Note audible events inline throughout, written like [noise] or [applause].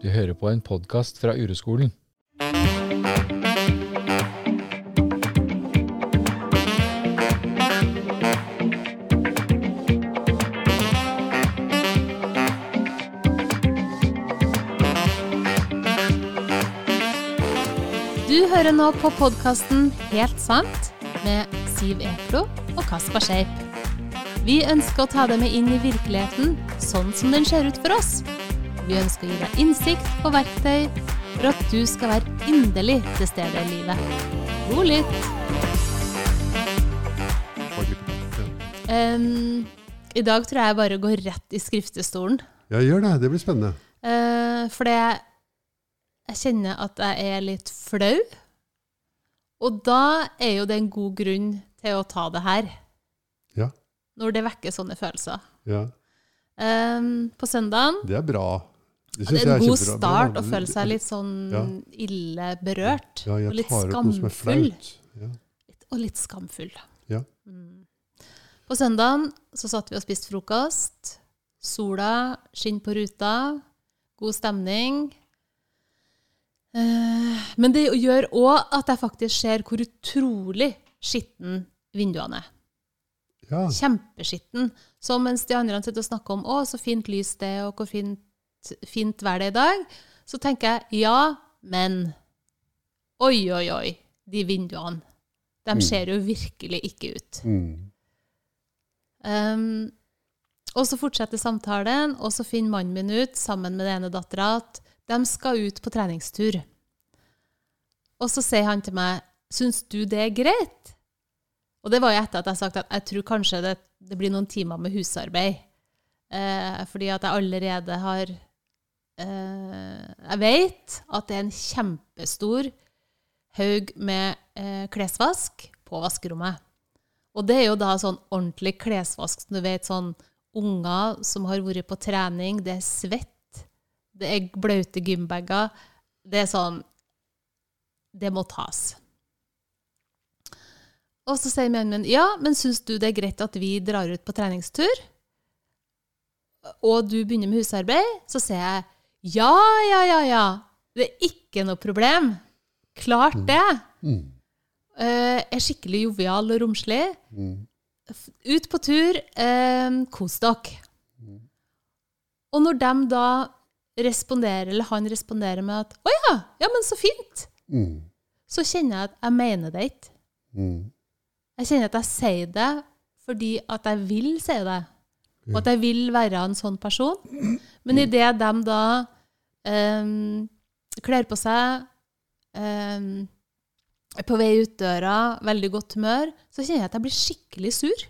Du hører på en podkast fra Ureskolen. Du hører nå på podkasten Helt sant med Siv Eklo og Kaspar Skeip. Vi ønsker å ta deg med inn i virkeligheten sånn som den ser ut for oss. Vi ønsker å gi deg innsikt og verktøy for at du skal være inderlig til stede i livet. God lytt! Um, I dag tror jeg jeg bare går rett i skriftestolen. Ja, gjør det. Det blir spennende. Uh, fordi jeg, jeg kjenner at jeg er litt flau. Og da er jo det en god grunn til å ta det her. Ja. Når det vekker sånne følelser. Ja, Um, på søndagen Det er bra. Ja, Det er en god kjempebra. start å føle seg litt sånn Ja. ille berørt. Ja, og litt skamfull. Ja. Og litt skamfull. Mm. På søndagen så satt vi og spiste frokost. Sola skinner på ruta. God stemning. Eh, men det gjør òg at jeg faktisk ser hvor utrolig skitten vinduene er. ja. Kjempeskitten. Så mens de andre sitter og snakker om 'Å, så fint lys det og hvor fint, fint vær det i dag', så tenker jeg ja, men Oi, oi, oi, de vinduene. De Mm. ser jo virkelig ikke ut. Mm. Um, og så fortsetter samtalen, og så finner mannen min ut, sammen med den ene dattera, at de skal ut på treningstur. Og så sier han til meg, 'Syns du det er greit?' Og det var jo etter at jeg har sagt at jeg tror kanskje det, det blir noen timer med husarbeid. Eh, fordi at jeg allerede har Jeg vet at det er en kjempestor haug med eh, klesvask på vaskerommet. Og det er jo da sånn ordentlig klesvask, du vet, sånn unger som har vært på trening, det er svett, det er blaute gymbager. Det er sånn Det må tas. Og så sier mannen min ja, men syns du det er greit at vi drar ut på treningstur? Og du begynner med husarbeid? Så sier jeg ja, ja, ja, ja. Det er ikke noe problem. Klart det. Mm. Uh, er skikkelig jovial og romslig. Mm. Ut på tur, Uh, kos dere. Og når de da responderer, eller han responderer med at 'Å ja, ja, men så fint', Mm. så kjenner jeg at jeg mener det ikke. Mm. Jeg kjenner at jeg sier det fordi at jeg vil si det. Og at jeg vil være en sånn person. Men idet de da um, kler på seg, um, er på vei ut døra, veldig godt humør, så kjenner jeg at jeg blir skikkelig sur.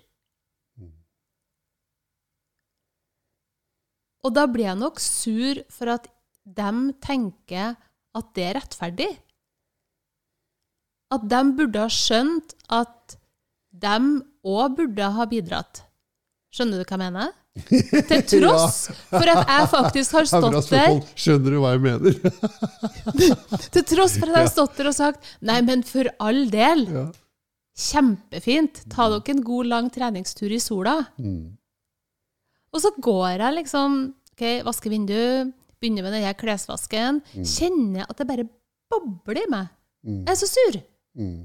Og da blir jeg nok sur for at de tenker at det er rettferdig. At de burde ha skjønt at de òg burde ha bidratt. Skjønner du hva jeg mener? [laughs] Til tross for at jeg faktisk har stått der. Skjønner du hva jeg mener? [laughs] Til tross for at jeg har stått der og sagt Nei, men for all del. Ja. Kjempefint. Ta dere en god, lang treningstur i sola. Mm. Og så går jeg liksom ok, Vasker vindu, begynner med denne klesvasken. Kjenner at det bare bobler i meg. Mm. Jeg er så sur. Mm.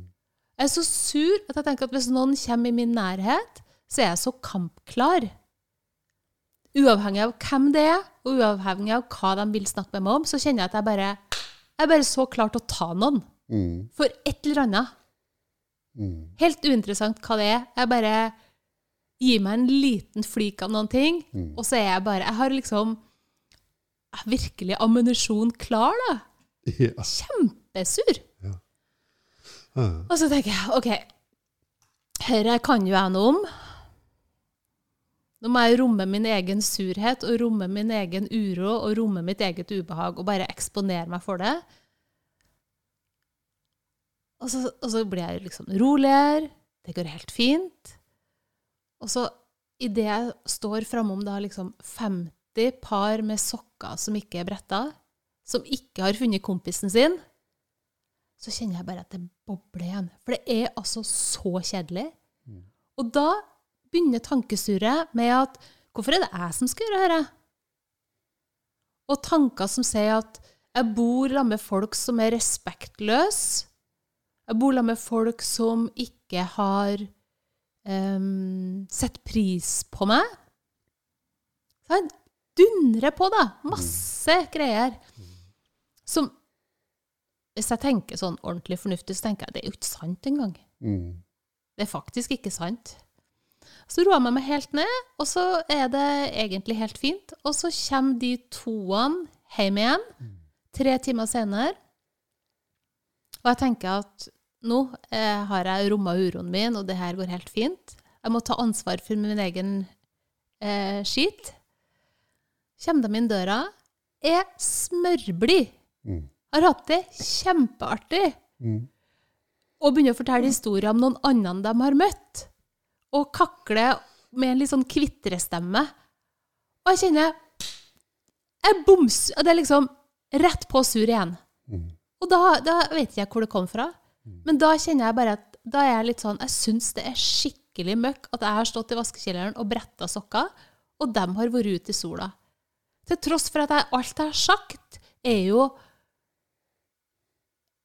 Jeg er så sur at jeg tenker at hvis noen kommer i min nærhet, så er jeg så kampklar. Uavhengig av hvem det er, og uavhengig av hva de vil snakke med meg om, så kjenner jeg at jeg bare jeg er bare så klar til å ta noen. Mm. For et eller annet. Mm. Helt uinteressant hva det er. Jeg bare gir meg en liten flik av noen ting, og så er jeg bare Jeg har liksom jeg har virkelig ammunisjon klar, da. Ja. Kjempesur. Ja. Og så tenker jeg OK, dette kan jo jeg noe om. Nå må jeg romme min egen surhet og romme min egen uro og romme mitt eget ubehag og bare eksponere meg for det. Og så, og så blir jeg liksom roligere. Det går helt fint. Og så idet jeg står framom da liksom 50 par med sokker som ikke er bretta, som ikke har funnet kompisen sin, så kjenner jeg bare at det bobler igjen. For det er altså så kjedelig. Og da begynner tankesurret med at hvorfor er det jeg som skal gjøre dette? Og tanker som sier at jeg bor sammen med folk som er respektløse. Jeg bor sammen med folk som ikke har um, sett pris på meg. Så jeg dundrer på, da. Masse greier. Som Hvis jeg tenker sånn ordentlig fornuftig, så tenker jeg det er jo ikke sant engang. Mm. Det er faktisk ikke sant. Så roer jeg meg helt ned, og så er det egentlig helt fint. Og så kommer de toene hjem igjen tre timer senere. Og jeg tenker at nå eh, har jeg romma uroen min, og det her går helt fint. Jeg må ta ansvar for min egen eh, skit. Kommer de inn døra, er smørblid. Mm. Har hatt det kjempeartig Mm. og begynner å fortelle historier om noen andre de har møtt, og kakler med en litt sånn kvitrestemme. Og jeg kjenner Jeg boms... Det er liksom rett på sur igjen. Mm. Og da, da vet ikke jeg hvor det kom fra, men da kjenner jeg bare at da er jeg litt sånn Jeg syns det er skikkelig møkk at jeg har stått i vaskekjelleren og bretta sokker, og dem har vært ute i sola. Til tross for at jeg, alt jeg har sagt, er jo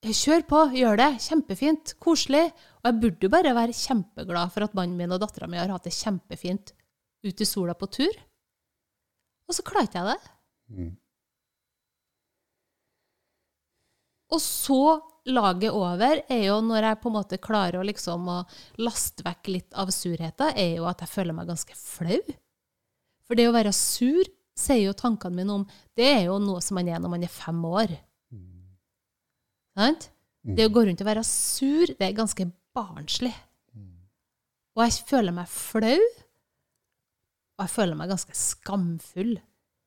Kjør på, gjør det. Kjempefint. Koselig. Og jeg burde jo bare være kjempeglad for at mannen min og dattera mi har hatt det kjempefint ute i sola på tur. Og så klarte jeg det. Mm. Og så laget over er jo når jeg på en måte klarer å liksom å laste vekk litt av surheten, er jo at jeg føler meg ganske flau. For det å være sur, sier jo tankene mine om, det er jo noe som man er når man er fem år. Sant? Det å gå rundt og være sur, det er ganske barnslig. Og jeg føler meg flau, og jeg føler meg ganske skamfull,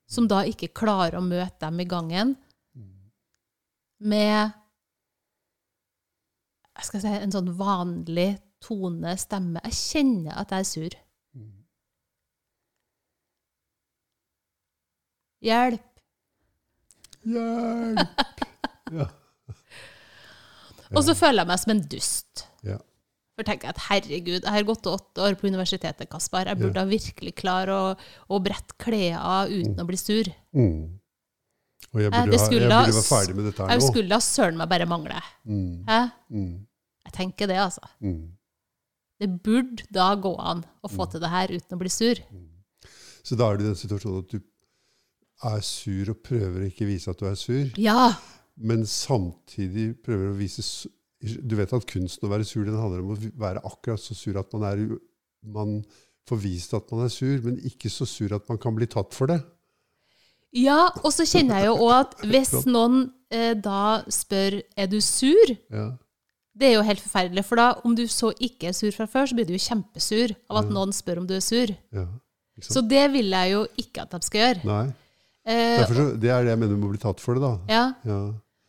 som da ikke klarer å møte dem i gangen med jeg skal si, en sånn vanlig tone, stemme. Jeg kjenner at jeg er sur. Hjelp. Hjelp! [laughs] Ja. Og så føler jeg meg som en dust. ja. For tenker jeg at herregud, jeg har gått åtte år på universitetet, Kaspar. Jeg burde ha virkelig klare å, å brette klærne uten uten å bli sur. Mm. Og jeg Eh, burde, ha, jeg burde være ferdig med dette her Jeg nå. skulle da søren meg bare mangle. Mm. Mm. Jeg tenker det, altså. Mm. Det burde da gå an å få til det her uten å bli sur. Så da er du i den situasjonen at du er sur og prøver å ikke vise at du er sur, Ja! Men samtidig prøver å vise Du vet at kunsten å være sur den handler om å være akkurat så sur at man, er, man får vist at man er sur, men ikke så sur at man kan bli tatt for det. Ja, og så kjenner jeg jo òg at [laughs] hvis noen eh, da spør er du sur, Ja. det er jo helt forferdelig. For da, om du så ikke er sur fra før, så blir du jo kjempesur av at noen spør om du er sur. ja. Så det vil jeg jo ikke at de skal gjøre. Nei. Eh, så, det er det jeg mener med å bli tatt for det, da. ja,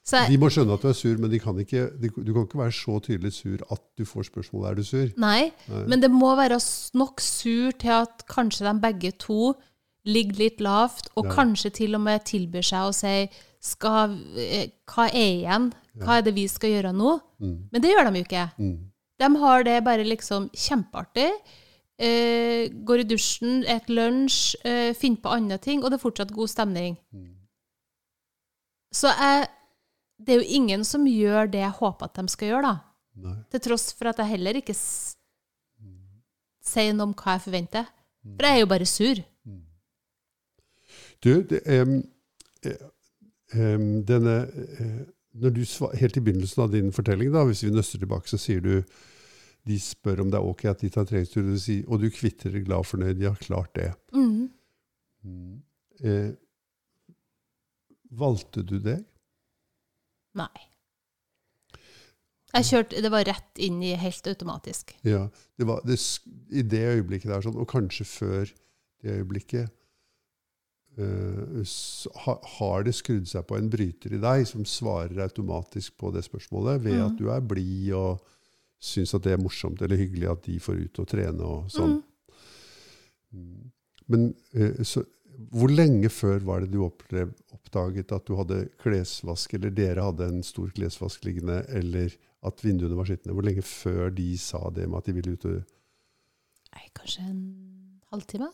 Så De må skjønne at du er sur, men de kan ikke, de, du kan ikke være så tydelig sur at du får spørsmålet er du sur. nei, Nei. men det må være nok sur til at kanskje de begge to ligger litt lavt, og Ja. kanskje til og med tilbyr seg å si skal, eh, hva er igjen? Hva er det vi skal gjøre nå? Mm. Men det gjør de jo ikke. Mm. De har det bare liksom kjempeartig. Eh, går i dusjen, et lunsj, eh, finner på andre ting, og det er fortsatt god stemning. Mm. Så jeg, det er jo ingen som gjør det jeg håper at de skal gjøre, da. Nei. Til tross for at jeg heller ikke s sier noe om hva jeg forventer. For jeg er jo bare sur. Du, det, um, um, denne eh, når du Helt i begynnelsen av din fortelling, da, hvis vi nøster tilbake, så sier du de spør om det er ok at de tar treningstur, og du kvitrer glad og fornøyd. De har klart det. Mm. Mm. Eh, valgte du det? Nei. Jeg kjørte, Det var rett inn i helt automatisk. Ja. Det var, det, I det øyeblikket der, sånn, og kanskje før det øyeblikket, uh, har det skrudd seg på en bryter i deg som svarer automatisk på det spørsmålet, ved Mm. at du er blid og syns at det er morsomt eller hyggelig at de får ut og trene og sånn. Mm. Men uh, så, hvor lenge før var det du oppdaget at du hadde klesvask, eller dere hadde en stor klesvask liggende, eller at vinduene var skitne? Hvor lenge før de sa det med at de ville ut og Nei, kanskje en halvtime?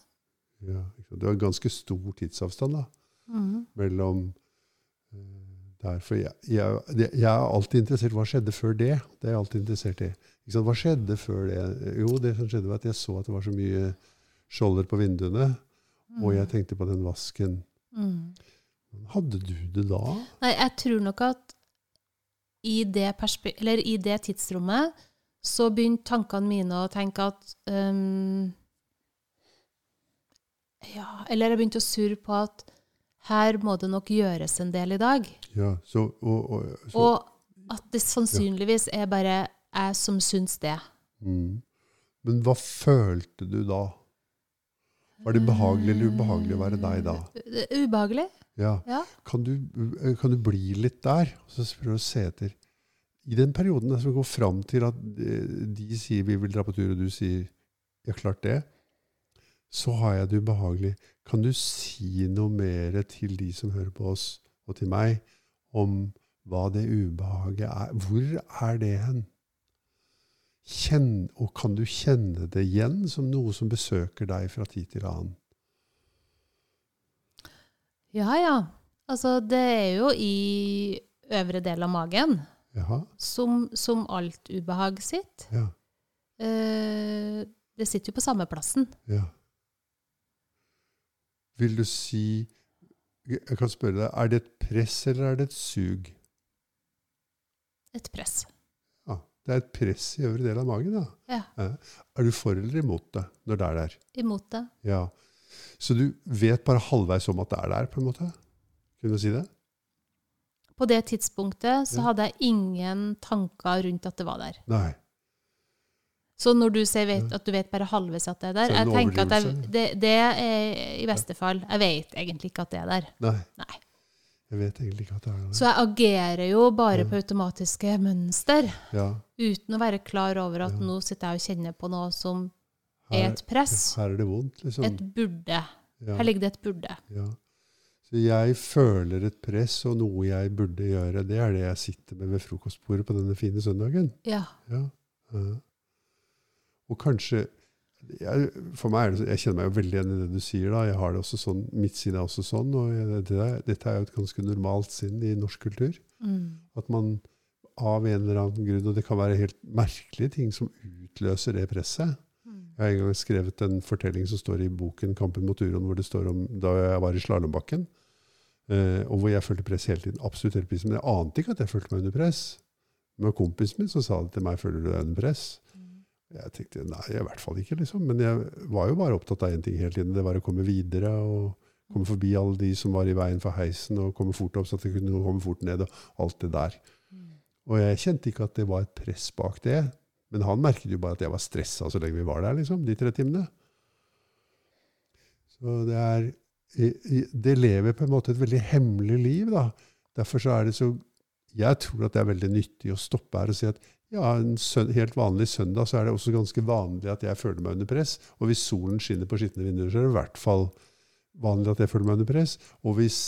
ja? Det var en ganske stor tidsavstand, da. Mhm. mellom eh, der. For jeg, jeg, jeg er alltid interessert Hva skjedde før det? Det er jeg alltid interessert i. Hva skjedde før det? Jo, det som skjedde var at jeg så at det var så mye skjolder på vinduene, og jeg tenkte på den vasken. Mm. Hadde du det da? Nei, jeg tror nok at i det, eller i det tidsrommet så begynte tankene mine å tenke at um, Ja, eller jeg begynte å surre på at her må det nok gjøres en del i dag. Ja, så, og, og, så, Og at det sannsynligvis er bare jeg som syns det. mm. Men hva følte du da? Var det behagelig eller ubehagelig å være deg da? Ubehagelig? Ja. Ja. Kan du, eh, kan du bli litt der? Og så prøve å se etter. I den perioden som går fram til at eh, de sier vi vil dra på tur, og du sier ja, klart det, så har jeg det ubehagelig. Kan du si noe mer til de som hører på oss, og til meg, om hva det ubehaget er? Hvor er det hen? Kjenn, og kan du kjenne det igjen som noe som besøker deg fra tid til annen? Ja, ja. Altså, det er jo i øvre del av magen, Jaha, som, som alt ubehag sitt. ja, Eh, det sitter jo på samme plassen. ja. Vil du si Jeg kan spørre deg, er det et press eller er det et sug? Et press. Det er et press i øvre del av magen, da. Ja. Er du for eller imot det når det er der? Imot det. Ja. Så du vet bare halvveis om at det er der, på en måte? Kunne du si det? På det tidspunktet så hadde jeg ingen tanker rundt at det var der. Nei. Så når du sier vet, at du vet bare halvveis at det er der, Så er det jeg en tenker at jeg, det, det er i beste fall Jeg vet egentlig ikke at det er der. Nei. Nei. Jeg vet egentlig ikke at det er det. Så jeg agerer jo bare Ja. på automatiske mønster, Ja. uten å være klar over at Ja. nå sitter jeg og kjenner på noe som er et press. her er det vondt, liksom. Et burde. Her ligger det et burde. Ja. Så jeg føler et press, og noe jeg burde gjøre, det er det jeg sitter med ved frokostbordet på denne fine søndagen. Ja. Ja. ja. Og kanskje jeg, For meg er det, så- jeg kjenner meg jo veldig igjen i det du sier. da. Jeg har det også sånn, Mitt sinn er også sånn. og jeg, det Dette er jo et ganske normalt sinn i norsk kultur. Mm. At man av en eller annen grunn, og det kan være helt merkelige ting som utløser det presset. Mm. Jeg har en gang skrevet en fortelling som står i boken 'Kampen mot uroen', hvor det står om da jeg var i slalåmbakken. Eh, og hvor jeg følte press hele tiden. Absolutt hele prisen. Men jeg ante ikke at jeg følte meg under press. Men kompisen min som sa det til meg 'Føler du deg under press?' Jeg tenkte nei, i hvert fall ikke, liksom. Men jeg var jo bare opptatt av én ting hele tiden. Det var å komme videre og komme forbi alle de som var i veien for heisen, og komme fort opp så at jeg kunne komme fort ned, og alt det der. Og jeg kjente ikke at det var et press bak det. Men han merket jo bare at jeg var stressa så lenge vi var der, liksom, de tre timene. Så det er Det lever på en måte et veldig hemmelig liv, da. Derfor så er det så Jeg tror at det er veldig nyttig å stoppe her og si at ja, en søn, helt vanlig søndag så er det også ganske vanlig at jeg føler meg under press. Og hvis solen skinner på skitne vinduer, så er det i hvert fall vanlig at jeg føler meg under press. Og hvis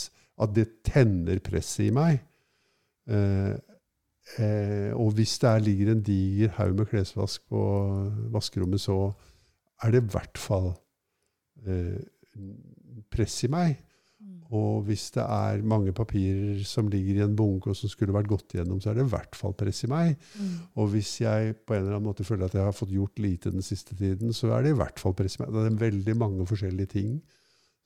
at det tenner presset i meg, eh, eh, og hvis det er, ligger en diger haug med klesvask på vaskerommet, så er det i hvert fall eh, press i meg. Og hvis det er mange papirer som ligger i en bunke og som skulle vært gått igjennom, så er det i hvert fall press i meg. Mm. Og hvis jeg på en eller annen måte føler at jeg har fått gjort lite den siste tiden, så er det i hvert fall press i meg. Det er veldig mange forskjellige ting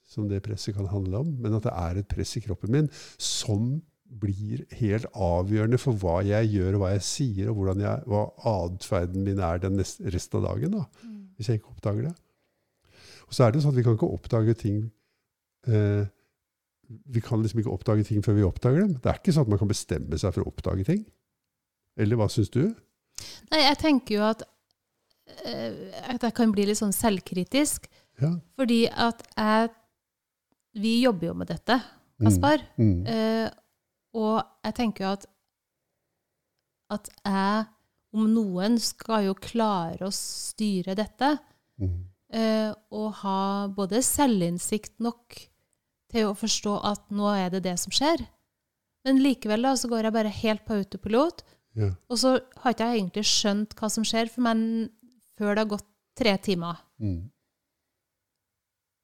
som det presset kan handle om, men at det er et press i kroppen min som blir helt avgjørende for hva jeg gjør, og hva jeg sier, og hvordan jeg, hva atferden min er den neste, resten av dagen, da, Mm. hvis jeg ikke oppdager det. Og så er det sånn at vi kan ikke oppdage ting eh, Vi kan liksom ikke oppdage ting før vi oppdager dem. Det er ikke sånn at man kan bestemme seg for å oppdage ting. Eller hva syns du? Nei, jeg tenker jo at, eh, at jeg kan bli litt sånn selvkritisk, Ja. fordi at jeg Vi jobber jo med dette, Kaspar. Mm. Eh, og jeg tenker jo at at jeg, om noen, skal jo klare å styre dette. Mm. eh, og ha både selvinnsikt nok til å forstå at nå er det det som skjer. Men likevel da, så går jeg bare helt på autopilot, Ja. og så har ikke jeg egentlig skjønt hva som skjer for meg før det har gått tre timer. Mm.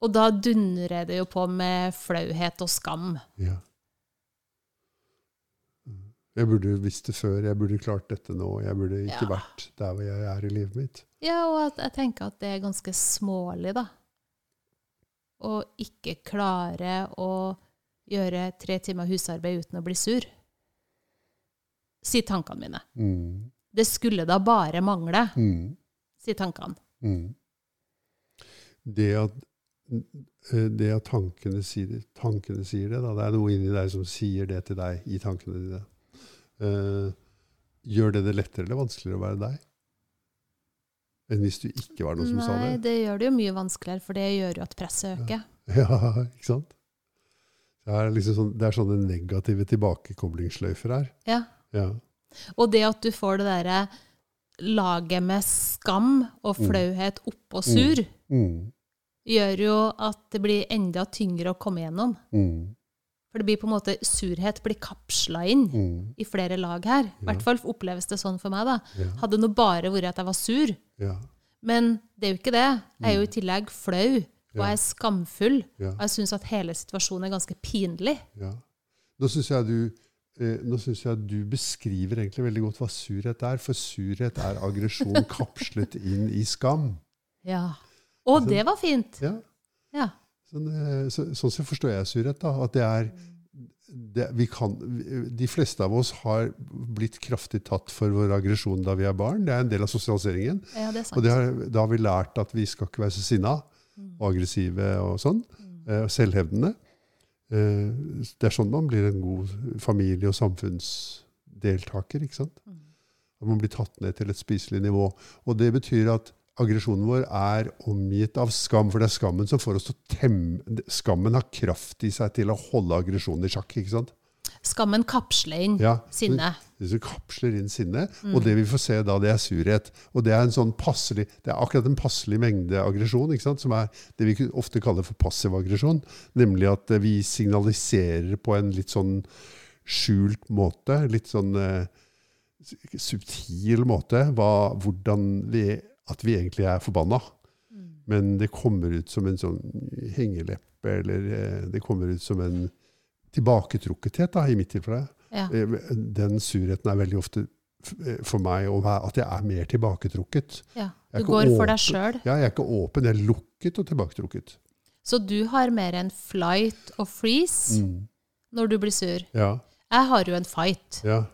Og da dundrer det jo på med flauhet og skam. Ja. Jeg burde visst det før, jeg burde klart dette nå, jeg burde ikke Ja. vært der hvor jeg er i livet mitt. Ja, og at jeg tenker at det er ganske smålig, da. Å ikke klare å gjøre tre timer husarbeid uten å bli sur. Sier tankene mine. Mm. Det skulle da bare mangle, Mm. sier tankene. Mm. Det at, eh, det at tankene, sier, tankene sier det, da, det er noe inni deg som sier det til deg i tankene dine. Uh, gjør det det lettere eller vanskeligere å være deg? Enn hvis du ikke var noen som sa det. Nei, det? gjør det jo mye vanskeligere, for det gjør jo at presset øker. [laughs] Ja, ikke sant? Det er, liksom sånn, det er sånne negative tilbakekoblingssløyfer her. Ja. Ja. Og det at du får det derre laget med skam og Mm. flauhet oppå sur, Mm. gjør jo at det blir enda tyngre å komme gjennom. Mm. For det blir på en måte Surhet blir kapsla inn Mm. i flere lag her. I Ja. hvert fall oppleves det sånn for meg. da. Ja. Hadde nå bare vært at jeg var sur. Ja. Men det er jo ikke det. Jeg er jo i tillegg flau, og Mm. Jeg er skamfull. Og jeg syns at hele situasjonen er ganske pinlig. Ja. Nå syns jeg, du, eh, jeg du beskriver egentlig veldig godt hva surhet er. For surhet er aggresjon [laughs] kapslet inn i skam. Ja. Og det var fint. Ja. Ja. Sånn, så, sånn så forstår jeg surhet. da, At det er det, vi kan, De fleste av oss har blitt kraftig tatt for vår aggresjon da vi er barn. Det er en del av sosialiseringen. Ja, det. Og det har, da har vi lært at vi skal ikke være så sinna Mm. og aggressive og sånn. eh, og Selvhevdende. Eh, Det er sånn man blir en god familie- og samfunnsdeltaker. ikke sant? Mm. At man blir tatt ned til et spiselig nivå. Og det betyr at aggresjonen vår er omgitt av skam, for det er skammen som får oss til å temme Skammen har kraft i seg til å holde aggresjonen i sjakk. ikke sant? Skammen kapsler inn Ja, sinnet. det kapsler inn sinnet, Mm. Og det vi får se da, det er surhet. Og det er en sånn passelig, det er akkurat en passelig mengde aggresjon, som er det vi ofte kaller for passiv aggresjon. Nemlig at eh, vi signaliserer på en litt sånn skjult måte, litt sånn eh, subtil måte, hva, hvordan vi, at vi egentlig er forbanna. Men det kommer ut som en sånn hengeleppe, eller eh, det kommer ut som en tilbaketrukkethet, da, i mitt tilfelle. Ja. Eh, Den surheten er veldig ofte eh, for meg at jeg er mer tilbaketrukket. ja. Du går for åpen. deg sjøl. Ja, jeg er ikke åpen, jeg er lukket og tilbaketrukket. Så du har mer en flight og freeze Mm. når du blir sur. Ja, Jeg har jo en fight. ja,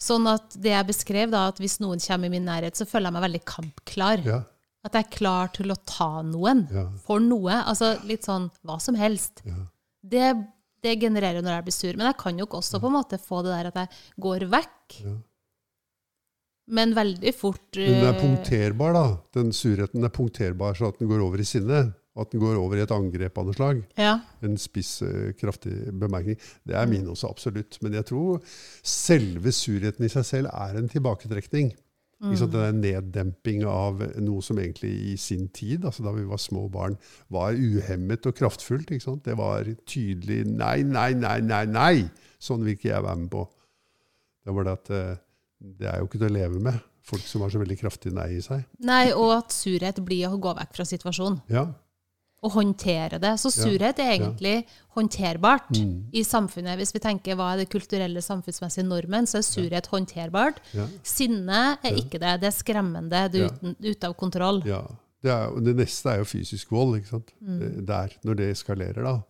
Sånn at det jeg beskrev, da, at hvis noen kommer i min nærhet, så føler jeg meg veldig kampklar. ja, At jeg er klar til å ta noen. ja, For noe. Altså litt sånn hva som helst. ja. Det, det genererer når jeg blir sur. Men jeg kan jo også på en måte få det der at jeg går vekk. Ja. Men veldig fort Men den er eh, punkterbar, da. Den surheten er punkterbar så at den går over i sinne. At den går over i et angrep av noe slag. Ja. En spiss, eh, kraftig bemerkning. Det er min også, absolutt. Men jeg tror selve surheten i seg selv er en tilbaketrekning. Ikke sant? Det er en neddemping av noe som egentlig i sin tid, altså da vi var små barn, var uhemmet og kraftfullt. Ikke sant? Det var tydelig nei, nei, nei, nei, nei! Sånn vil ikke jeg være med på. Det var det at eh, det er jo ikke til å leve med. Folk som har så veldig kraftig nei i seg. Nei, og at surhet blir å gå vekk fra situasjonen. Ja. Og håndtere det. Så surhet er egentlig håndterbart Mm. i samfunnet. Hvis vi tenker hva er det kulturelle samfunnsmessige normen, så er surhet håndterbart. Ja. Sinne er Ja. ikke det. Det er skremmende. Det er Ja. uten, ute av kontroll. ja. Det, er, det neste er jo fysisk vold, ikke sant? Mm. Der, når det eskalerer, da.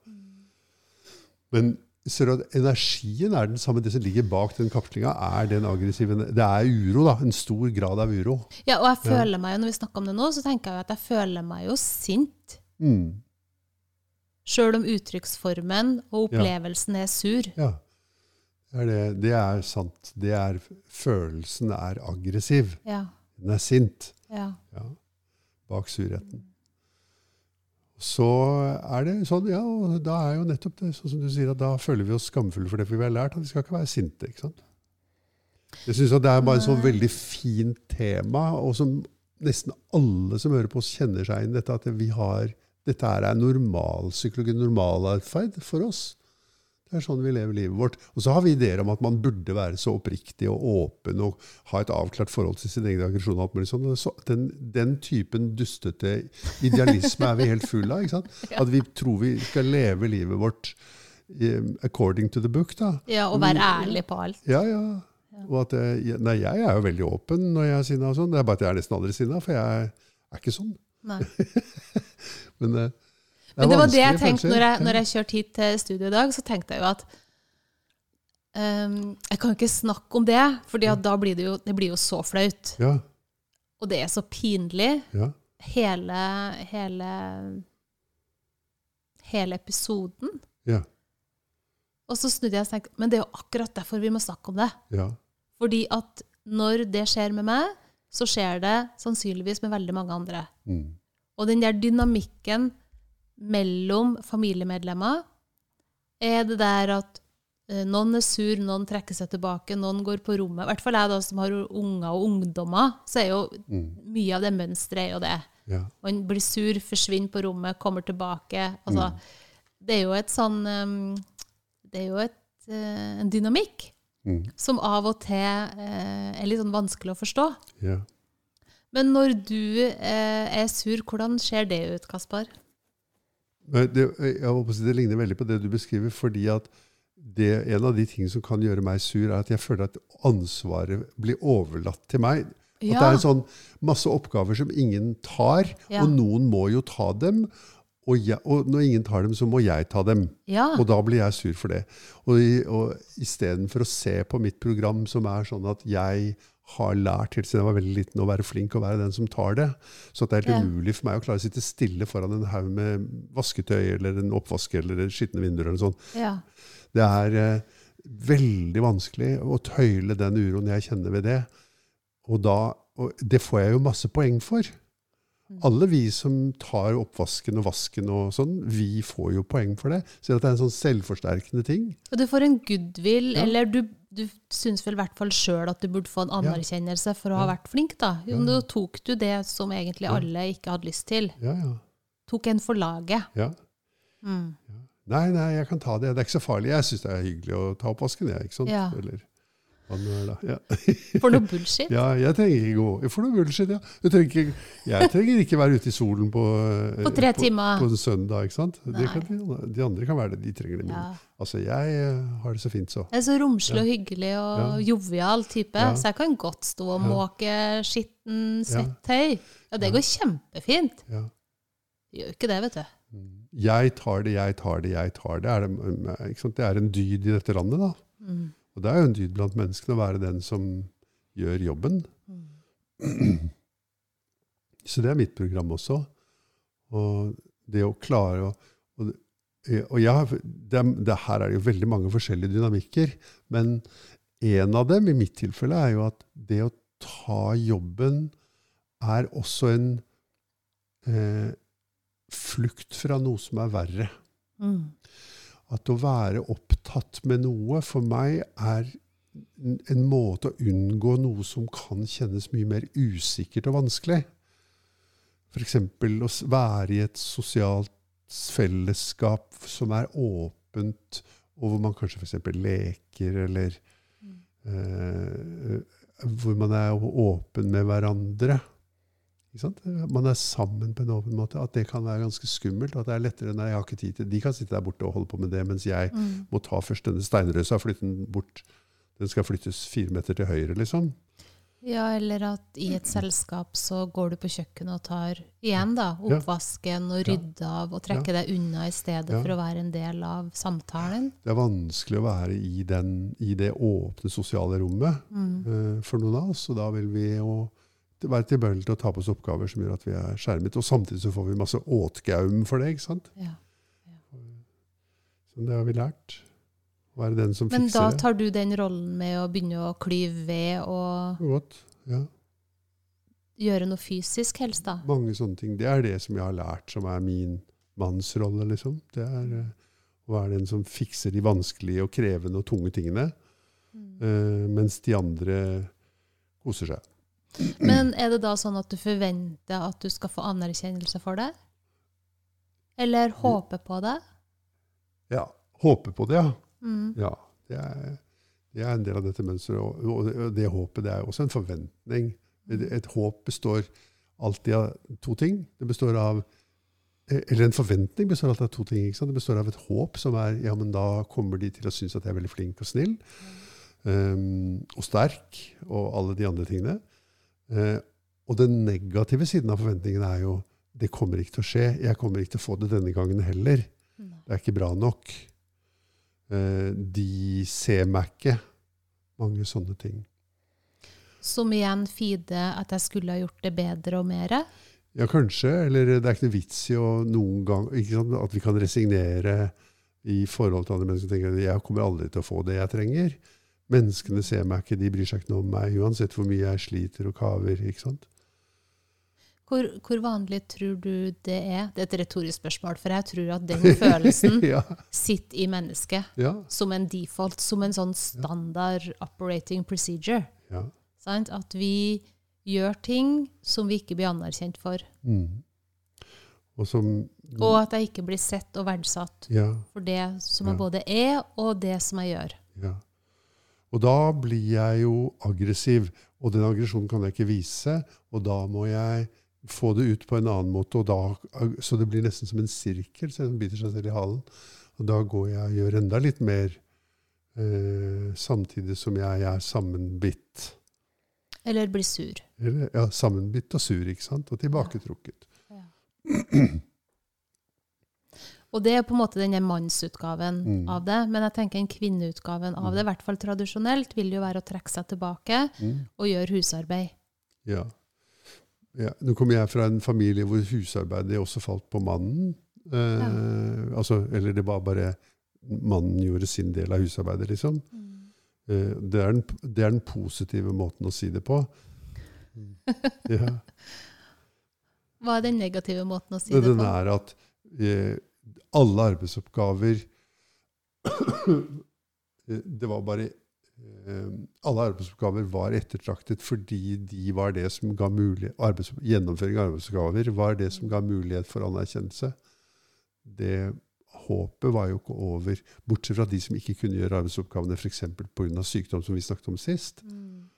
Men ser du at energien er den samme. Det som ligger bak den kaklinga, er den aggressive Det er uro, da. En stor grad av uro. Ja, og jeg føler meg jo, når vi snakker om det nå, så tenker jeg jo at jeg føler meg jo sint. Mm. Sjøl om uttrykksformen og opplevelsen er sur. Ja. Det er, det. det er sant. Det er, følelsen er aggressiv. Ja. Den er sint. ja. Ja. Bak surheten. Så er det sånn, ja, og da er jo nettopp det, sånn som du sier, at da føler vi oss skamfulle for det, for vi har lært at vi skal ikke være sinte. ikke sant? Jeg syns det er bare en sånn veldig fint tema, og som nesten alle som hører på oss, kjenner seg inn i dette, at vi har, dette her er normalpsykologi, normalatferd for oss. Det er sånn vi lever livet vårt. Og så har vi ideer om at man burde være så oppriktig og åpen og ha et avklart forhold til sin egen aggresjon. og alt mulig sånn. Så den, den typen dustete idealisme er vi helt fulle av. ikke sant? [laughs] At vi tror vi skal leve livet vårt eh, according to the book. da. Ja, og være ærlig på alt. Ja, ja. Og at jeg, nei, jeg er jo veldig åpen når jeg er sinna og sånn. Det er bare at jeg er nesten aldri sinna, for jeg er ikke sånn. Nei. [laughs] Men, eh, Men det var det jeg tenkte når jeg, når jeg kjørte hit til studio i dag. Så tenkte jeg jo at um, Jeg kan jo ikke snakke om det, for da blir det jo, det blir jo så flaut. Ja, Og det er så pinlig. ja, Hele, hele, hele episoden. ja, Og så snudde jeg og tenkte men det er jo akkurat derfor vi må snakke om det. ja. Fordi at når det skjer med meg, så skjer det sannsynligvis med veldig mange andre. Mm. Og den der dynamikken mellom familiemedlemmer er det der at eh, noen er sur, noen trekker seg tilbake, noen går på rommet. I hvert fall jeg da som har unger og ungdommer, så er jo Mm. mye av det mønsteret er jo det. ja. Man blir sur, forsvinner på rommet, kommer tilbake. Altså, Mm. Det er jo et sånn um, Det er jo et, eh, en dynamikk Mm. som av og til eh, er litt sånn vanskelig å forstå. ja. Men når du eh, er sur, hvordan ser det ut, Kaspar? Men Det, si det ligner veldig på det du beskriver, fordi at det, en av de tingene som kan gjøre meg sur, er at jeg føler at ansvaret blir overlatt til meg. At det er en sånn masse oppgaver som ingen tar, Ja. og noen må jo ta dem. Og, jeg, og når ingen tar dem, så må jeg ta dem. ja. Og da blir jeg sur for det. Og, i- og istedenfor å se på mitt program som er sånn at jeg har lært helt siden jeg var veldig liten å være flink og være den som tar det, så det er helt umulig for meg å klare å sitte stille foran en haug med vasketøy eller en oppvask eller skitne vinduer eller sånt. ja. Det er eh, veldig vanskelig å tøyle den uroen jeg kjenner ved det. Og, da, og det får jeg jo masse poeng for. Alle vi som tar oppvasken og vasken og sånn, vi får jo poeng for det. Så det er en sånn selvforsterkende ting. Og du får en goodwill, Ja. eller du, du syns vel i hvert fall sjøl at du burde få en anerkjennelse for å ha vært flink, da. Jo. Nå tok du det som egentlig alle ikke hadde lyst til. Ja, ja. Tok en for laget. ja. Mm. Nei, nei, jeg kan ta det. Det er ikke så farlig. Jeg syns det er hyggelig å ta oppvasken, jeg. ikke sant? Eller nå er, da. Ja. For noe bullshit. ja, jeg trenger ikke gå For noe bullshit, ja. Trenger jeg trenger ikke være ute i solen på, eh, På tre timer. på en søndag, ikke sant? Det kan, de, de andre kan være det. De trenger det. mindre. Ja. altså, jeg eh, har det så fint, så. Jeg er så romslig og hyggelig og Ja. jovial type, Ja. så jeg kan godt stå og måke skitten svett settøy. Ja, det går kjempefint. Ja. Gjør ikke det, vet du. Jeg tar det, jeg tar det, jeg tar det. Er det, sant? det er en dyd i dette landet, da. Mm. Og det er jo en dyd blant menneskene å være den som gjør jobben. [clears throat] Så det er mitt program også. Og det å klare å Og, og jeg, det, det, her er det jo veldig mange forskjellige dynamikker, men en av dem i mitt tilfelle er jo at det å ta jobben er også en eh, flukt fra noe som er verre. Mm. At å være opptatt med noe for meg er en- måte å unngå noe som kan kjennes mye mer usikkert og vanskelig. F.eks. å være i et sosialt fellesskap som er åpent, og hvor man kanskje f.eks. leker, eller eh, hvor man er åpen med hverandre. Ikke sant? Man er sammen på en åpen måte. At det kan være ganske skummelt. og at det er lettere Nei, jeg har ikke tid til De kan sitte der borte og holde på med det, mens jeg Mm. må ta først denne steinrøsa og flytte den bort. Den skal flyttes fire meter til høyre, liksom. Ja, eller at i et selskap så går du på kjøkkenet og tar igjen da, oppvasken og rydde av og trekker deg unna i stedet for å være en del av samtalen. Det er vanskelig å være i, den, i det åpne sosiale rommet Mm. uh, for noen av oss. Og da vil vi jo være tilbøyelig til å ta på oss oppgaver som gjør at vi er skjermet. Og samtidig så får vi masse åtgaum for det. ikke sant? Ja. Så det har vi lært. Å være den som Men fikser da tar du den rollen med å begynne å klyve ved og Godt. Ja. gjøre noe fysisk helst, da. Mange sånne ting. Det er det som jeg har lært, som er min mannsrolle, liksom. Det er eh, å være den som fikser de vanskelige og krevende og tunge tingene, Mm. Uh, mens de andre koser seg. Men er det da sånn at du forventer at du skal få anerkjennelse for det? Eller håpe på det? Ja. Håpe på det, ja. Mm. Ja, det er, det er en del av dette mønsteret. Og, og, det, håpet det er også en forventning. Et, et håp består alltid av to ting. Det består av eller en forventning består alltid av to ting. Det består av et håp, som er ja, men da kommer de til å synes at jeg er veldig flink og snill. Um, og sterk, og alle de andre tingene. Uh, og den negative siden av forventningen er jo det kommer ikke til å skje. Jeg kommer ikke til å få det denne gangen heller. Det er ikke bra nok. Uh, de ser meg ikke. Mange sånne ting. Som igjen fide at jeg skulle ha gjort det bedre og mer. Ja, kanskje. Eller det er ikke noe vits i å noen gang sant, At vi kan resignere i forhold til andre mennesker. tenker at Jeg kommer aldri til å få det jeg trenger. Menneskene ser meg ikke, de bryr seg ikke noe om meg, uansett hvor mye jeg sliter og kaver. ikke sant? Hvor, hvor vanlig tror du det er? Det er et retorisk spørsmål, for jeg tror at den følelsen [laughs] ja, sitter i mennesket ja, som en default, som en sånn standard operating procedure. ja. At vi gjør ting som vi ikke blir anerkjent for. Mm. Og som Og at jeg ikke blir sett og verdsatt ja, for det som Ja. jeg både er, og det som jeg gjør. ja. Og da blir jeg jo aggressiv, og den aggresjonen kan jeg ikke vise, og da må jeg få det ut på en annen måte, og da, så det blir nesten som en sirkel, så den biter seg selv i halen. Og da går jeg og gjør enda litt mer, eh, samtidig som jeg er sammenbitt. Eller blir sur. Eller, ja, sammenbitt og sur, ikke sant? Og tilbaketrukket. [clears throat] Og det er på en måte denne mannsutgaven Mm. av det. Men jeg tenker en kvinneutgaven av det, i hvert fall tradisjonelt, vil jo være å trekke seg tilbake Mm. og gjøre husarbeid. Ja. ja. Nå kommer jeg fra en familie hvor husarbeidet også falt på mannen. Eh, altså, eller det var bare mannen gjorde sin del av husarbeidet, liksom. Eh, det, er den, det er den positive måten å si det på. [laughs] Ja. Hva er den negative måten å si det, det den er at eh, alle arbeidsoppgaver eh, Det var bare eh, Alle arbeidsoppgaver var ettertraktet fordi de var det som ga mulighet arbeids, Gjennomføring av arbeidsoppgaver var det som ga mulighet for anerkjennelse. Det håpet var jo ikke over, bortsett fra de som ikke kunne gjøre arbeidsoppgavene f.eks. pga. sykdom, som vi snakket om sist. Mm.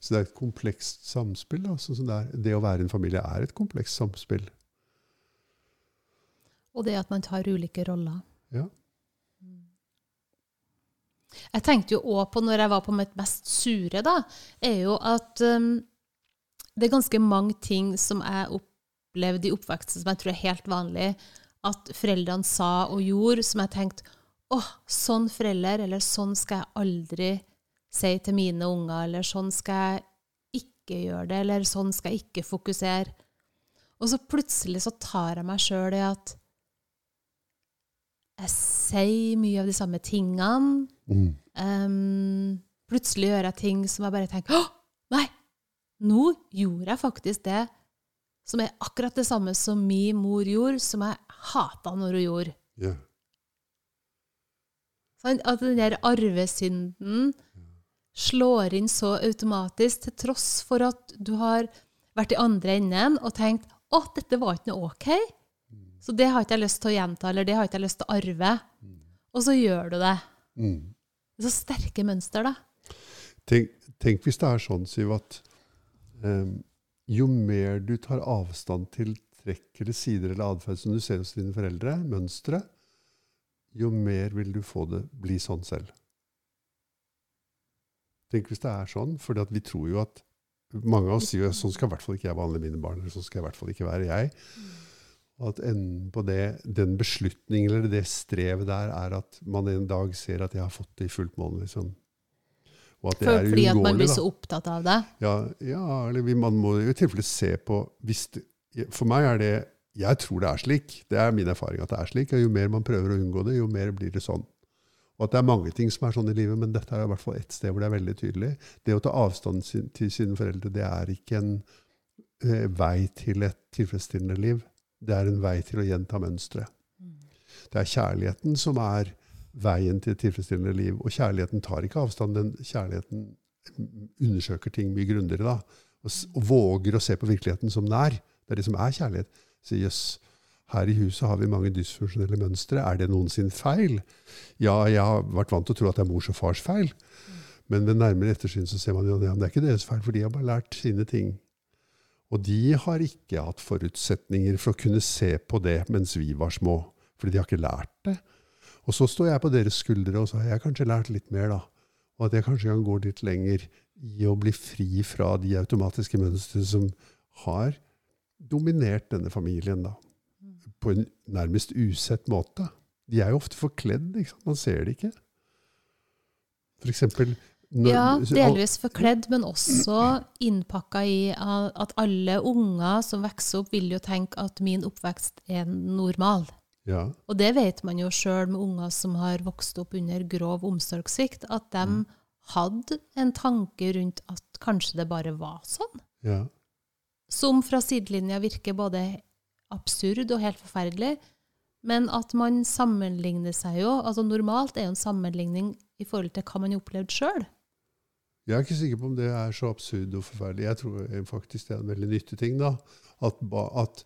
Så det er et komplekst samspill. Altså, det, er. det å være en familie er et komplekst samspill. Og det at man tar ulike roller. Ja. Jeg tenkte jo òg på, når jeg var på mitt mest sure, da, er jo at um, det er ganske mange ting som jeg opplevde i oppveksten som jeg tror er helt vanlig at foreldrene sa og gjorde, som jeg tenkte åh, sånn forelder, eller sånn skal jeg aldri si til mine unger, eller sånn skal jeg ikke gjøre det, eller sånn skal jeg ikke fokusere. Og så plutselig så tar jeg meg sjøl i at jeg sier mye av de samme tingene. Mm. Um, plutselig gjør jeg ting som jeg bare tenker Å, nei! Nå gjorde jeg faktisk det som er akkurat det samme som min mor gjorde, som jeg hata når hun gjorde. Ja. Sånn, At den der arvesynden slår inn så automatisk, til tross for at du har vært i andre enden og tenkt å, dette var ikke noe ok. Så det har ikke jeg lyst til å gjenta, eller det har ikke jeg lyst til å arve. Og så gjør du det. Mm. Så sterke mønster, da. Tenk, tenk hvis det er sånn, Siv, at um, jo mer du tar avstand til trekk eller sider eller atferd som du ser hos dine foreldre, mønstre, jo mer vil du få det bli sånn selv. Tenk hvis det er sånn, for vi tror jo at mange av oss sier sånn skal i hvert fall ikke jeg behandle mine barn, eller sånn skal i hvert fall ikke være jeg. At enden på det, den beslutningen eller det strevet der er at man en dag ser at jeg har fått det i fullt mål. liksom. Og at det For, er fordi at man blir så opptatt av det. Ja, ja eller vi, man må i tilfelle se på hvis det, For meg er det Jeg tror det er slik. Det er min erfaring at det er slik. Og jo mer man prøver å unngå det, jo mer blir det sånn. Og at det er mange ting som er sånn i livet, men dette er i hvert fall ett sted hvor det er veldig tydelig. Det å ta avstand til sine foreldre, det er ikke en eh, vei til et tilfredsstillende liv. Det er en vei til å gjenta mønstre. Det er kjærligheten som er veien til et tilfredsstillende liv. Og kjærligheten tar ikke avstand. Den kjærligheten undersøker ting mye grundigere. da. Og, og våger å se på virkeligheten som den er. Det er det som er kjærlighet. Så jøss, her i huset har vi mange dysfunksjonelle mønstre. Er det noensinne feil? Ja, jeg har vært vant til å tro at det er mors og fars feil. Men ved nærmere ettersyn så ser man jo at det er ikke deres feil, for de har bare lært sine ting. Og de har ikke hatt forutsetninger for å kunne se på det mens vi var små. Fordi de har ikke lært det. Og så står jeg på deres skuldre, og så har kanskje lært litt mer, da. Og at jeg kanskje kan gå litt lenger i å bli fri fra de automatiske mønstrene som har dominert denne familien, da. På en nærmest usett måte. De er jo ofte forkledd, ikke sant? man ser det ikke. For eksempel Ja, delvis forkledd, men også innpakka i at alle unger som vokser opp, vil jo tenke at min oppvekst er normal. Ja, Og det vet man jo sjøl med unger som har vokst opp under grov omsorgssvikt, at de hadde en tanke rundt at kanskje det bare var sånn. ja, Som fra sidelinja virker både absurd og helt forferdelig. Men at man sammenligner seg jo altså Normalt er jo en sammenligning i forhold til hva man har opplevd sjøl. Jeg er ikke sikker på om det er så absurd og forferdelig. Jeg tror faktisk det er en veldig nyttig ting. da. At, at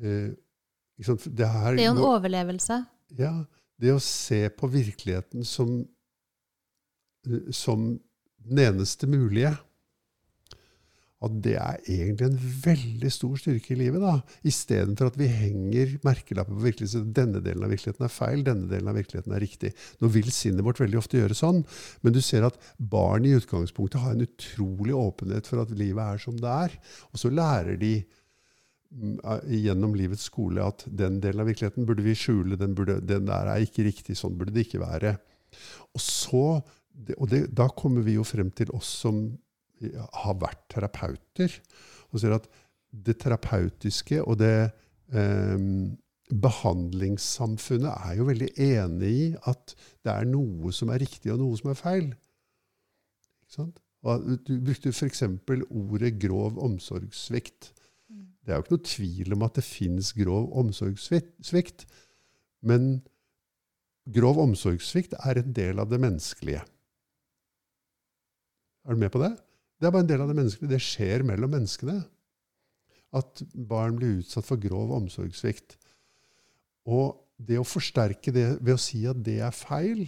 eh, sant, det, her, Det er jo en nå, overlevelse. Ja, det å se på virkeligheten som, eh, som den eneste mulige, at det er egentlig en veldig stor styrke i livet. da, Istedenfor at vi henger merkelapper på virkeligheten. Denne delen av virkeligheten er feil, denne delen av virkeligheten er riktig. Nå vil sinnet vårt veldig ofte gjøre sånn, men du ser at barn i utgangspunktet har en utrolig åpenhet for at livet er som det er. Og så lærer de mm, gjennom livets skole at den delen av virkeligheten burde vi skjule, den, burde, den der er ikke riktig, sånn burde det ikke være. Og, så, og det, da kommer vi jo frem til oss som har vært terapeuter, og ser at det terapeutiske og det eh, behandlingssamfunnet er jo veldig enig i at det er noe som er riktig, og noe som er feil. Du brukte f.eks. ordet grov omsorgssvikt. Det er jo ikke noe tvil om at det fins grov omsorgssvikt. Men grov omsorgssvikt er en del av det menneskelige. Er du med på det? Det er bare en del av det menneskelige. Det skjer mellom menneskene. At barn blir utsatt for grov omsorgssvikt. Og det å forsterke det ved å si at det er feil,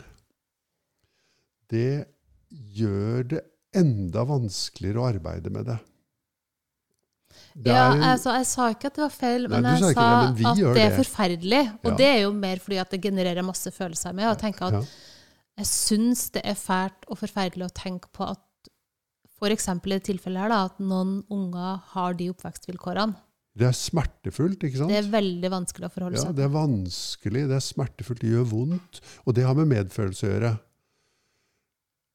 det gjør det enda vanskeligere å arbeide med det. Det Ja, altså, jeg sa ikke at det var feil, men Nei, jeg sa det, men at det er det. forferdelig. Og Ja. det er jo mer fordi at det genererer masse følelser at ja, jeg syns det er fælt og forferdelig å tenke på at f.eks. i det tilfellet her, da, at noen unger har de oppvekstvilkårene. det er smertefullt, ikke sant? Det er veldig vanskelig å forholde seg. Ja, det er vanskelig, det er smertefullt, det gjør vondt. Og det har med medfølelse å gjøre.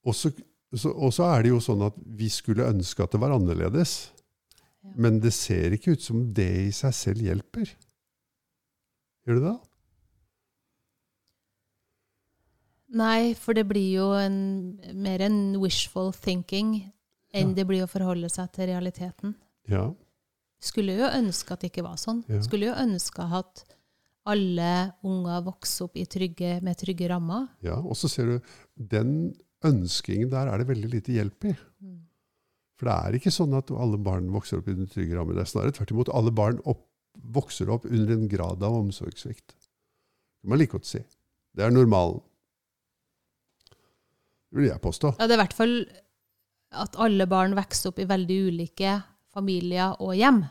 Og så er det jo sånn at vi skulle ønske at det var annerledes. Ja. Men det ser ikke ut som det i seg selv hjelper. Gjør det det? Nei, for det blir jo en, mer en wishful thinking enn det blir å forholde seg til realiteten. Ja. Skulle jo ønske at det ikke var sånn. Ja. Skulle jo ønske at alle unger vokser opp i trygge, med trygge rammer. ja. Og så ser du, den ønskingen der er det veldig lite hjelp i. Mm. For det er ikke sånn at alle barn vokser opp under trygge rammer. Det er snarere tvert imot. Alle barn opp, vokser opp under en grad av omsorgssvikt. Det må man like godt si. Det er normalen. Det vil jeg påstå. Ja, det er i hvert fall at alle barn vokser opp i veldig ulike familier og hjem.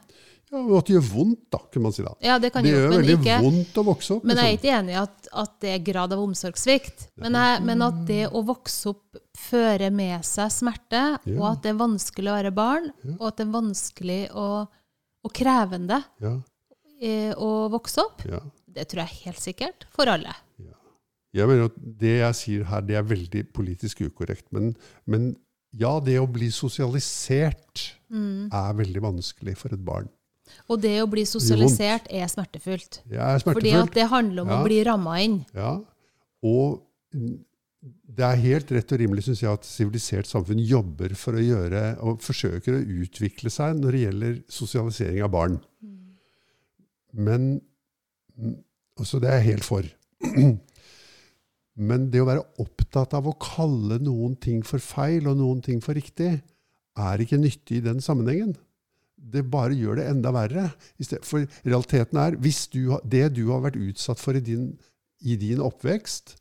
Ja, og at det gjør vondt, da, kunne man si da. Ja, det kan Det gjør veldig ikke vondt å vokse opp. Men jeg er liksom. ikke enig i at, at det er grad av omsorgssvikt. Men, jeg, men at det å vokse opp fører med seg smerte, og at det er vanskelig å være barn, Ja. og at det er vanskelig og, og krevende Ja, å vokse opp, ja. det tror jeg helt sikkert for alle. Jeg mener at Det jeg sier her, det er veldig politisk ukorrekt. Men, men ja, det å bli sosialisert Mm. er veldig vanskelig for et barn. Og det å bli sosialisert er smertefullt. Det er Fordi smertefullt. at det handler om Ja. å bli ramma inn. Ja, og det er helt rett og rimelig synes jeg, at sivilisert samfunn jobber for å gjøre, og forsøker å utvikle seg når det gjelder sosialisering av barn. Men Så altså Det er jeg helt for. [clears throat] Men det å være opptatt av å kalle noen ting for feil og noen ting for riktig, er ikke nyttig i den sammenhengen. det bare gjør det enda verre. For realiteten er, hvis du, det du har vært utsatt for i din, i din oppvekst,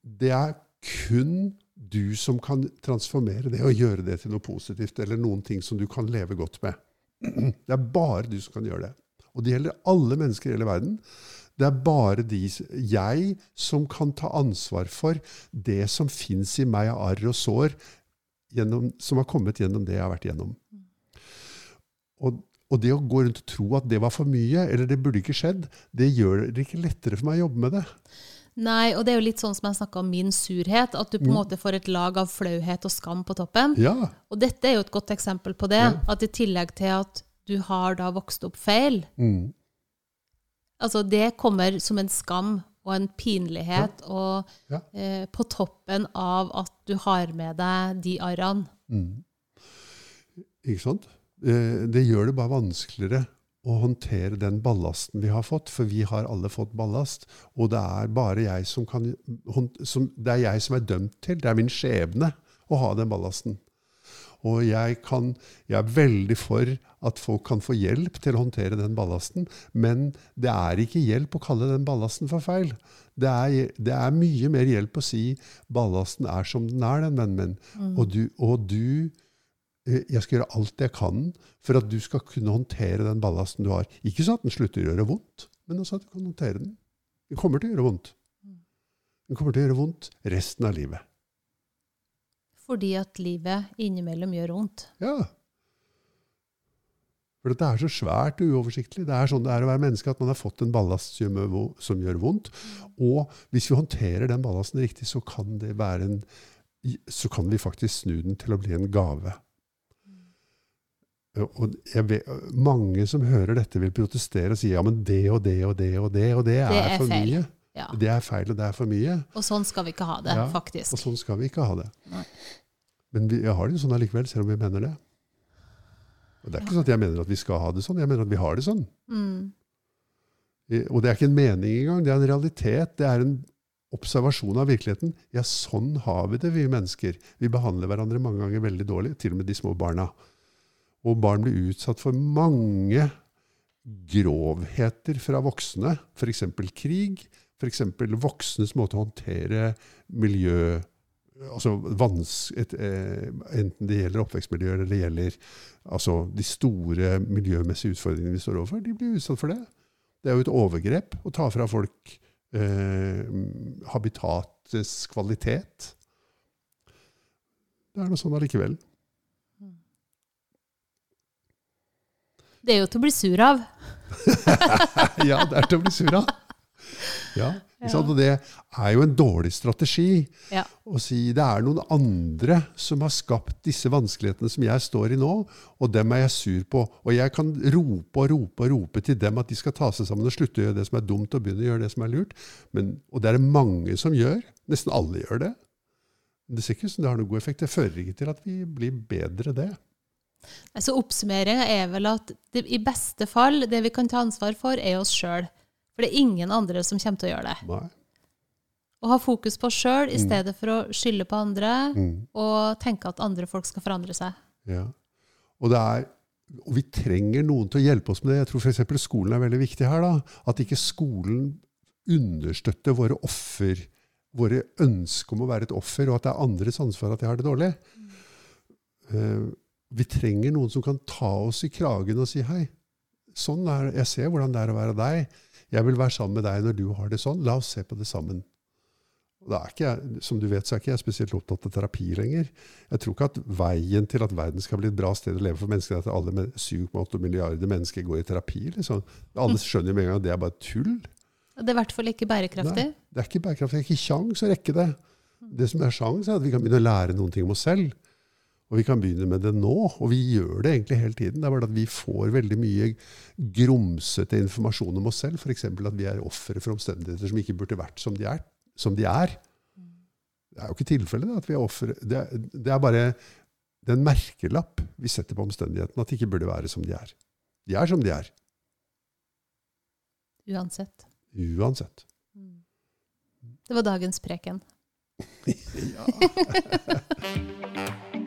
det er kun du som kan transformere det og gjøre det til noe positivt, eller noen ting som du kan leve godt med. [clears throat] Det er bare du som kan gjøre det. Og det gjelder alle mennesker i hele verden. Det er bare de, jeg som kan ta ansvar for det som fins i meg av arr og sår, gjennom, som har kommet gjennom det jeg har vært gjennom. Og, og det å gå rundt og tro at det var for mye, eller det burde ikke skjedd, det gjør det ikke lettere for meg å jobbe med det. Nei, og det er jo litt sånn som jeg snakka om min surhet, at du på en måte får et lag av flauhet og skam på toppen. Ja, Og dette er jo et godt eksempel på det. Ja. At i tillegg til at du har da vokst opp feil, mm, altså det kommer som en skam og en pinlighet og Ja. eh, på toppen av at du har med deg de arrene. mm. Ikke sant? Eh, Det gjør det bare vanskeligere å håndtere den ballasten vi har fått, for vi har alle fått ballast. Og det er bare jeg som kan som, Det er jeg som er dømt til, det er min skjebne å ha den ballasten. Og jeg, kan, jeg er veldig for at folk kan få hjelp til å håndtere den ballasten, men det er ikke hjelp å kalle den ballasten for feil. Det er, det er mye mer hjelp å si ballasten er som den er, den vennen min. Og du, og du eh, jeg skal gjøre alt jeg kan for at du skal kunne håndtere den ballasten du har. Ikke sånn at den slutter å gjøre vondt, men også at du kan håndtere den. Den kommer til å gjøre vondt. Den kommer til å gjøre vondt resten av livet. Fordi at livet innimellom gjør vondt. Ja. For det er så svært uoversiktlig. Det er sånn det er å være menneske, at man har fått en ballast som gjør, vondt. Og hvis vi håndterer den ballasten riktig, så kan, det være en, så kan vi faktisk snu den til å bli en gave. Og vet, mange som hører dette, vil protestere og si ja, men det og det og det og det, og det er, er for mye. Ja. Det er feil, og det er for mye. Og sånn skal vi ikke ha det, Ja, faktisk. Og sånn skal vi ikke ha det. Nei. Men vi har det jo sånn allikevel, selv om vi mener det. Og Det er ikke sånn at jeg mener at vi skal ha det sånn, jeg mener at vi har det sånn. Mm. Og det er ikke en mening engang, det er en realitet. Det er en observasjon av virkeligheten. Ja, sånn har vi det, vi mennesker. Vi behandler hverandre mange ganger veldig dårlig, til og med de små barna. Og barn blir utsatt for mange grovheter fra voksne, f.eks. krig, f.eks. voksnes måte å håndtere miljø altså vans, et, eh, Enten det gjelder oppvekstmiljøer eller det gjelder altså de store miljømessige utfordringene vi står overfor, de blir utsatt for det. Det er jo et overgrep å ta fra folk eh, habitatets kvalitet. Det er noe sånn allikevel. Det er jo til å bli sur av. [laughs] ja, det er til å bli sur av. Ja? Og det er jo en dårlig strategi Ja. å si det er noen andre som har skapt disse vanskelighetene som jeg står i nå, og dem er jeg sur på. Og jeg kan rope og rope og rope til dem at de skal ta seg sammen og slutte å gjøre det som er dumt, og begynne å gjøre det som er lurt. Men, og det er det mange som gjør. Nesten alle gjør det. Men det ser ikke ut som det har noen god effekt. Det fører ikke til at vi blir bedre det. Så Så oppsummeringa er vel at det, i beste fall, det vi kan ta ansvar for, er oss sjøl. For det er ingen andre som kommer til å gjøre det. Nei. Å ha fokus på oss sjøl i stedet for å skylde på andre Mm. og tenke at andre folk skal forandre seg. Ja. Og, det er, og vi trenger noen til å hjelpe oss med det. Jeg tror f.eks. skolen er veldig viktig her. da. At ikke skolen understøtter våre offer, våre ønsker om å være et offer, og at det er andres ansvar at de har det dårlig. Eh, vi trenger noen som kan ta oss i kragen og si hei. Sånn er, jeg ser hvordan det er å være deg. Jeg vil være sammen med deg når du har det sånn. La oss se på det sammen. Er jeg, som du vet, så er ikke jeg spesielt opptatt av terapi lenger. Jeg tror ikke at veien til at verden skal bli et bra sted å leve for mennesker, er at alle med 7,8 milliarder mennesker går i terapi. Liksom. Alle skjønner med en gang at det er bare tull. Det er i hvert fall ikke bærekraftig. Nei, det er ikke bærekraftig. Det er ikke kjangs å rekke det. Det som er sjans, er at vi kan begynne å lære noen ting om oss selv. Og vi kan begynne med det nå, og vi gjør det egentlig hele tiden. Det er bare at vi får veldig mye grumsete informasjon om oss selv. F.eks. at vi er ofre for omstendigheter som ikke burde vært som de er. Som de er. Det er jo ikke tilfellet at vi er ofre. Det, det er bare det er en merkelapp vi setter på omstendighetene, at de ikke burde være som de er. De er som de er. Uansett. Uansett. Det var dagens preken. [laughs] Ja. [laughs]